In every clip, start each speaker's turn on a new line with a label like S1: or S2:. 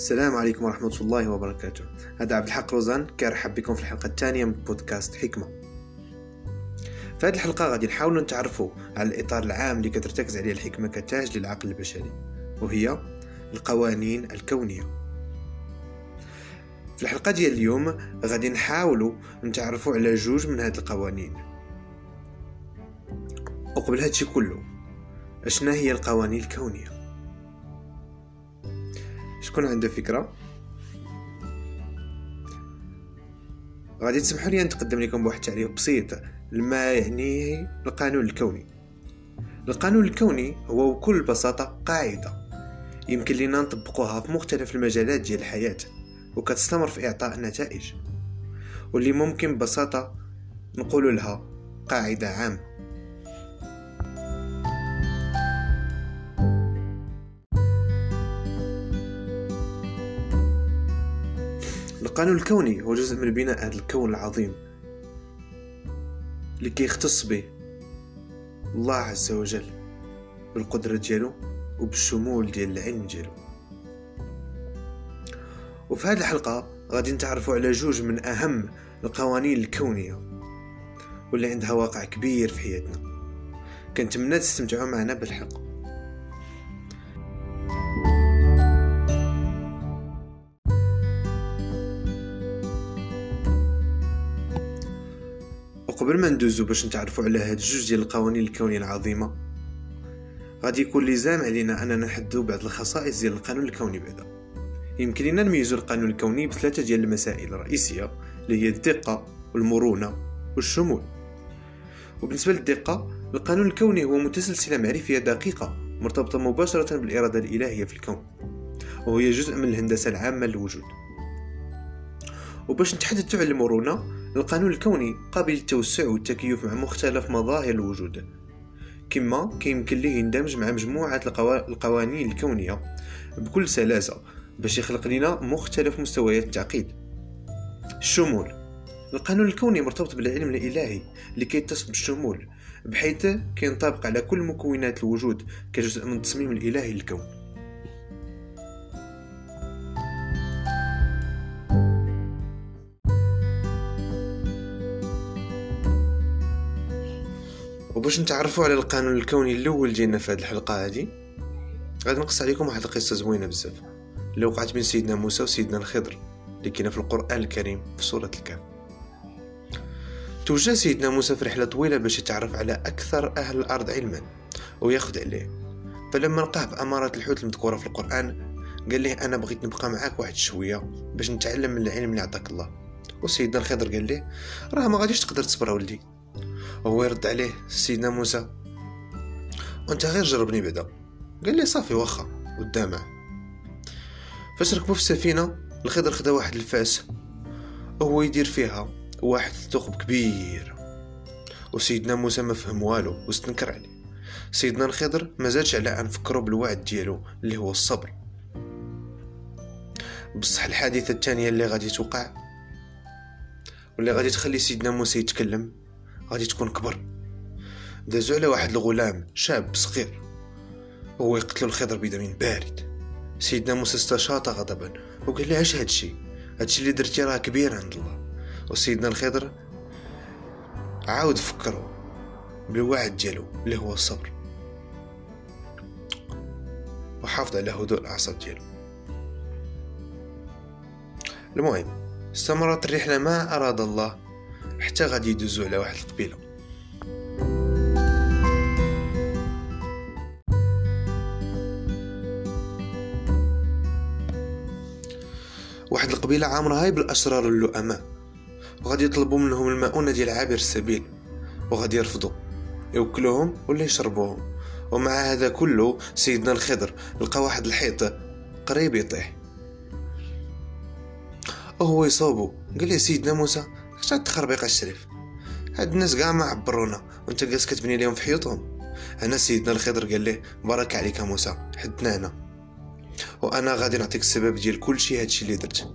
S1: السلام عليكم ورحمة الله وبركاته. هذا عبد الحق روزان كيرحب بكم في الحلقة الثانية من بودكاست حكمة. في هذه الحلقة غادي نحاولوا نتعرفوا على الإطار العام اللي كترتكز عليه الحكمة كتاج للعقل البشري وهي القوانين الكونية. في الحلقة ديال اليوم غادي نحاولوا نتعرفوا على جوج من هذه القوانين. وقبل هادشي كله أشنا هي القوانين الكونية؟ شكون عنده فكرة. غادي تسمحوا لي نتقدم لكم بواحد التعريف بسيط لما يعنيه القانون الكوني. القانون الكوني هو بكل بساطة قاعدة. يمكن لنا نطبقوها في مختلف المجالات ديال الحياة وكتستمر في إعطاء نتائج. واللي ممكن ببساطة نقول لها قاعدة عامة. القانون الكوني هو جزء من بناء هذا الكون العظيم اللي كيختص به الله عز وجل بالقدرة ديالو وبالشمول ديال العلم ديالو. وفي هذه الحلقة غادي نتعرفوا على جوج من أهم القوانين الكونية واللي عندها واقع كبير في حياتنا. كنتمنى تستمتعوا معنا بالحق وقبل ما ندوزو باش نتعرفوا على هاد جوج ديال القوانين الكونية العظيمة. غادي يكون لزام علينا أننا نحددو بعض الخصائص ديال القانون الكوني بعدا. يمكن لنا نميزو القانون الكوني بثلاثة ديال المسائل الرئيسية اللي هي الدقة والمرونة والشمول. وبالنسبة للدقة القانون الكوني هو متسلسلة معرفية دقيقة مرتبطة مباشرة بالإرادة الإلهية في الكون. وهي جزء من الهندسة العامة للوجود. وباش نتحدث على المرونة القانون الكوني قابل للتوسع والتكيف مع مختلف مظاهر الوجود كما كيمكن ليه يندمج مع مجموعة القوانين الكونية بكل سلاسة باش يخلق لنا مختلف مستويات التعقيد. الشمول. القانون الكوني مرتبط بالعلم الإلهي اللي كيتصف بالشمول بحيث كينطبق على كل مكونات الوجود كجزء من التصميم الإلهي للكون. وباش نتعرفوا على القانون الكوني الأول ديالنا في هذه الحلقة هذه غادي نقص عليكم واحد القصة زوينة بزاف. اللي وقعت بين سيدنا موسى وسيدنا الخضر اللي كاينة في القرآن الكريم في سورة الكهف. توجه سيدنا موسى في رحلة طويلة باش يتعرف على أكثر أهل الأرض علما وياخذ عليه. فلما لقاه بامارات الحوت المذكورة في القرآن قال له أنا بغيت نبقى معاك واحد شوية باش نتعلم من العلم اللي عطاك الله. وسيدنا الخضر قال له راه ما غاديش تقدر تصبر ولدي. وهو يرد عليه سيدنا موسى. وانت غير جربني بعدا. قال لي صافي واخا قدامه. فاش ركبوا في السفينة الخضر خدا واحد الفاس وهو يدير فيها واحد الثقب كبير. وسيدنا موسى ما فهم والو واستنكر عليه. سيدنا الخضر ما زادش على أن فكروا بالوعد ديالو اللي هو الصبر. بصح الحادثة الثانية اللي غادي توقع واللي غادي تخلي سيدنا موسى يتكلم غادي تكون كبر. دازو على واحد الغلام شاب صغير. وهو يقتلو الخضر بدم بارد. سيدنا موسى استشاط غضبا وقال له اش هادشي؟ هادشي اللي درتي راه كبير عند الله. وسيدنا الخضر عاود فكرو بالوعد ديالو اللي هو الصبر. وحافظ على هدوء الأعصاب ديالو. المهم استمرت الرحلة ما أراد الله. حتى غادي يدوزو على واحد القبيله واحد القبيلة عامرة هاي بالأشرار اللؤماء وغادي يطلبوا منهم المؤونه ديال عابر السبيل وغادي يرفضوا. يوكلوهم ولا يشربوهم. ومع هذا كله سيدنا الخضر لقى واحد الحيط قريب يطيح. وهو يصوبو قال لي سيدنا موسى هاد التخربيق الشريف. هاد الناس كاع ما عبرونا وانت جالس كتبني ليهم في حيوطهم. أنا سيدنا الخضر قال ليه بارك عليك موسى حدنا هنا. وأنا غادي نعطيك السبب ديال كل شيء هادشي اللي درت.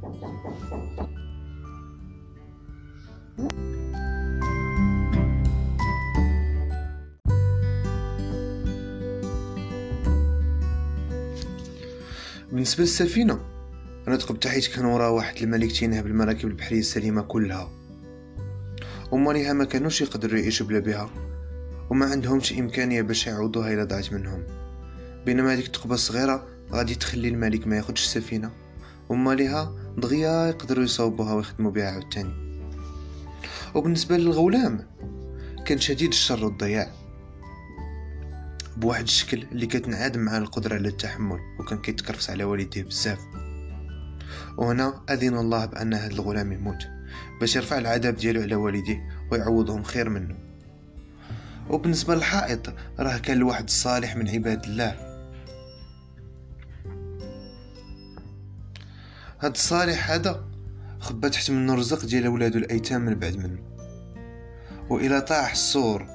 S1: بالنسبة للسفينة نطق بتحيت كان وراه واحد الملك تينهب المراكب البحرية السليمة كلها. وماليها ما كانوش يقدروا يعيشوا بلا بها وما عندهمش إمكانية باش يعوضوها إلا ضاعت منهم. بينما هذيك الثقبة الصغيرة غادي تخلي الملك ما ياخدش السفينة وماليها دغيا يقدروا يصوبوها ويخدموا بها عاوتاني. وبالنسبة للغولام كان شديد الشر والضياع. بواحد الشكل اللي كتنعدم مع القدرة على التحمل وكان كيتكرفس على والديه بزاف. وهنا أذن الله بأن هذا الغلام يموت. باش يرفع العذاب ديالو على والديه ويعوضهم خير منه. وبالنسبة للحائط راه كان الواحد الصالح من عباد الله. هاد الصالح هذا خبى تحت منه الرزق ديال ولادو الأيتام من بعد منه. وإلى طاح السور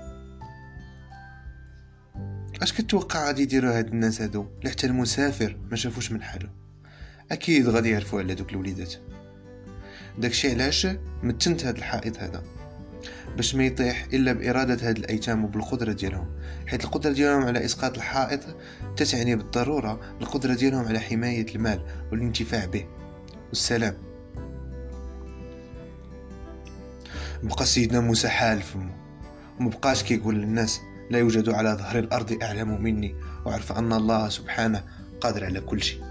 S1: أش كتوقع غادي يديروا هاد الناس هادو؟ حتى المسافر ما شافوش من حاله. أكيد غادي يعرفوا على دوك الوليدات. داكشي علاش متنت هاد الحائط هذا باش ما يطيح إلا بإرادة هاد الأيتام وبالقدرة ديالهم. حيث القدرة ديالهم على إسقاط الحائط تتعني بالضرورة القدرة ديالهم على حماية المال والانتفاع به. والسلام. بقى سيدنا موسى حال فمه. ومبقاش كيقول للناس لا يوجد على ظهر الأرض أعلم مني وعرف أن الله سبحانه قادر على كل شيء.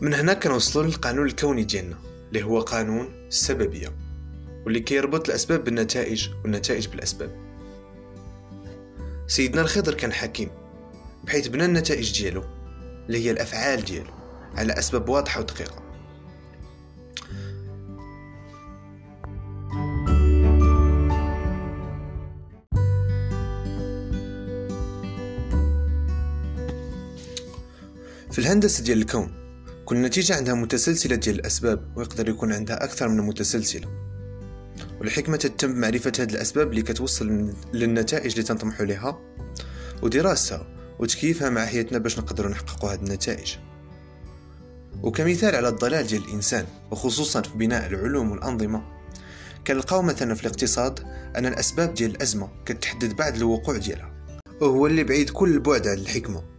S1: من هنا كنوصلوا للقانون الكوني ديالنا اللي هو قانون السببية واللي كيربط الأسباب بالنتائج والنتائج بالأسباب. سيدنا الخضر كان حكيم بحيث بنى النتائج ديالو اللي هي الأفعال ديالو على أسباب واضحة ودقيقة. في الهندسة ديال الكون كل نتيجة عندها متسلسلة ديال الأسباب ويقدر يكون عندها أكثر من متسلسلة. والحكمة تتم بمعرفة هذه الأسباب اللي كتوصل للنتائج اللي تنطمحوا لها ودراستها وتكييفها مع حياتنا باش نقدروا نحققوا هذه النتائج. وكمثال على الضلال ديال الإنسان وخصوصا في بناء العلوم والأنظمة كنلقاو مثلا في الاقتصاد أن الأسباب ديال الأزمة كتحدد بعد الوقوع ديالها وهو اللي بعيد كل البعد عن الحكمة.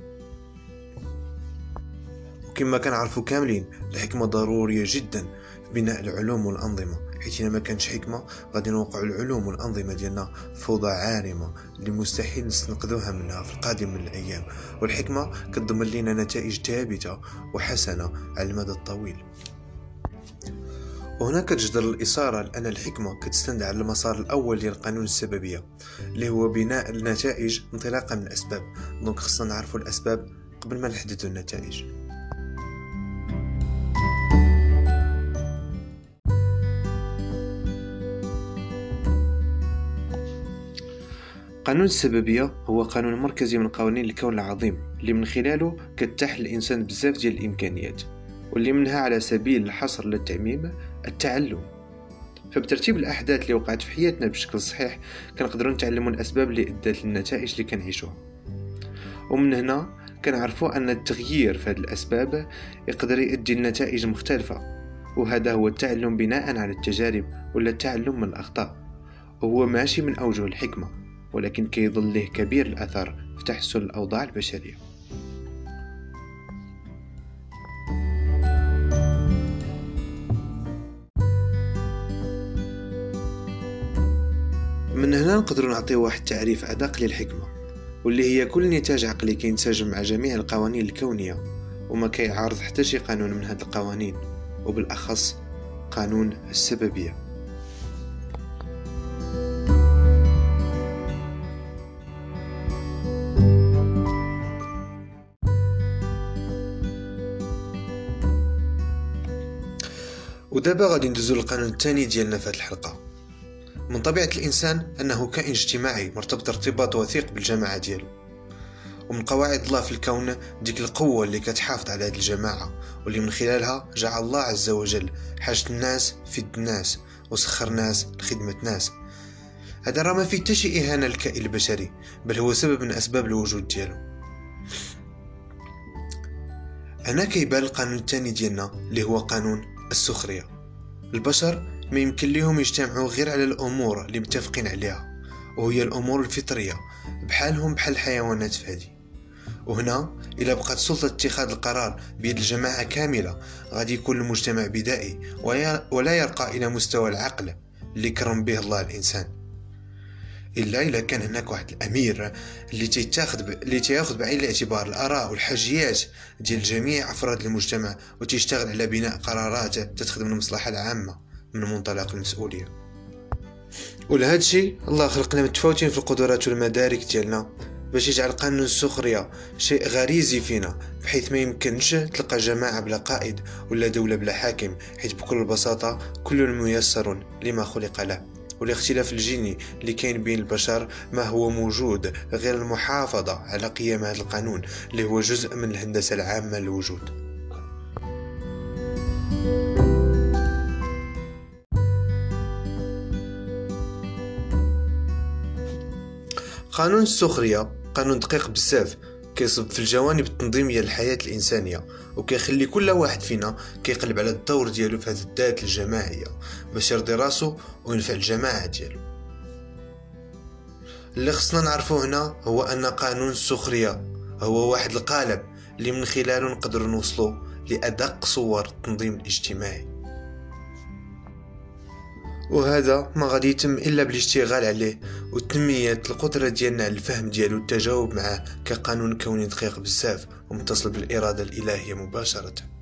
S1: وكما كنعرفوا كاملين الحكمة ضرورية جدا. في بناء العلوم والأنظمة. حيث ما كانش حكمة غادي نوقع العلوم والأنظمة ديالنا فوضى عارمة اللي مستحيل نستنقذوها منها في القادم من الأيام. والحكمة كتضمن لنا نتائج ثابتة وحسنة على المدى الطويل. وهنا كتجدر الإثارة لأن الحكمة كتستند على المسار الأول ديال قانون السببية اللي هو بناء النتائج انطلاقا من الأسباب. دونك خصنا نعرفوا الأسباب قبل ما نحددوا النتائج. قانون السببية هو قانون مركزي من قوانين الكون العظيم اللي من خلاله كتتاح للإنسان بزاف ديال الإمكانيات واللي منها على سبيل الحصر للتعميم التعلم. فبترتيب الأحداث اللي وقعت في حياتنا بشكل صحيح كنقدروا نتعلموا الأسباب اللي أدت للنتائج اللي كنعيشوها. ومن هنا كنعرفوا أن التغيير في هذه الأسباب يقدر يؤدي لنتائج مختلفة وهذا هو التعلم بناء على التجارب ولا التعلم من الأخطاء وهو ماشي من أوجه الحكمة. ولكن كيظل له كبير الأثر في تحسن الأوضاع البشرية. من هنا نقدر نعطي واحد تعريف أدق للحكمة واللي هي كل نتاج عقلي كينسجم مع جميع القوانين الكونية وما كيعارض حتى شي قانون من هاد القوانين وبالأخص قانون السببية. ودابا غادي ندوزو للقانون الثاني ديالنا في هذه الحلقة. من طبيعة الإنسان أنه كائن اجتماعي مرتبط ارتباط وثيق بالجماعة ديالو. ومن قواعد الله في الكون ديك القوة اللي كتحافظ على هذه الجماعة واللي من خلالها جعل الله عز وجل حاجة الناس في الناس وسخر ناس لخدمة ناس. هذا راه ما فيه شي إهانة للكائن البشري بل هو سبب من أسباب الوجود ديالو. هنا كيبان القانون الثاني ديالنا اللي هو قانون السخرية. البشر ما يمكن لهم يجتمعوا غير على الأمور اللي متفقين عليها وهي الأمور الفطرية بحالهم بحال الحيوانات فهدي وهنا إلا بقات سلطة اتخاذ القرار بيد الجماعة كاملة غادي يكون المجتمع بدائي ولا يرقى إلى مستوى العقل اللي كرم به الله الإنسان. الا الا كان هناك واحد الأمير اللي تيتاخذ ب... اللي تياخذ بعين الاعتبار الآراء والحاجيات ديال جميع أفراد المجتمع وتشتغل على بناء قرارات تتخدم المصلحة العامة من منطلق المسؤولية. ولهذا الشيء الله خلقنا متفاوتين في القدرات والمدارك ديالنا باش يجعل قانون السخرية شيء غريزي فينا بحيث ما يمكنش تلقى جماعة بلا قائد ولا دولة بلا حاكم حيث بكل بساطة كل ميسر لما خلق له. والاختلاف الجيني اللي كاين بين البشر ما هو موجود غير المحافظة على قيام هذا القانون اللي هو جزء من الهندسة العامة للوجود. قانون السخرية قانون دقيق بزاف. كيصب في الجوانب التنظيمية للحياة الإنسانية وكيخلي كل واحد فينا كيقلب على الدور ديالو في هذه الذات الجماعية باش يرضي راسو وينفع الجماعة ديالو. اللي خصنا نعرفو هنا هو أن قانون السخرية هو واحد القالب اللي من خلاله نقدر نوصلو لأدق صور التنظيم الاجتماعي. وهذا ما غادي يتم إلا بالاشتغال عليه وتنمية القدرة ديالنا على الفهم ديالو والتجاوب معاه كقانون كوني دقيق بزاف ومتصل بالإرادة الإلهية مباشرة.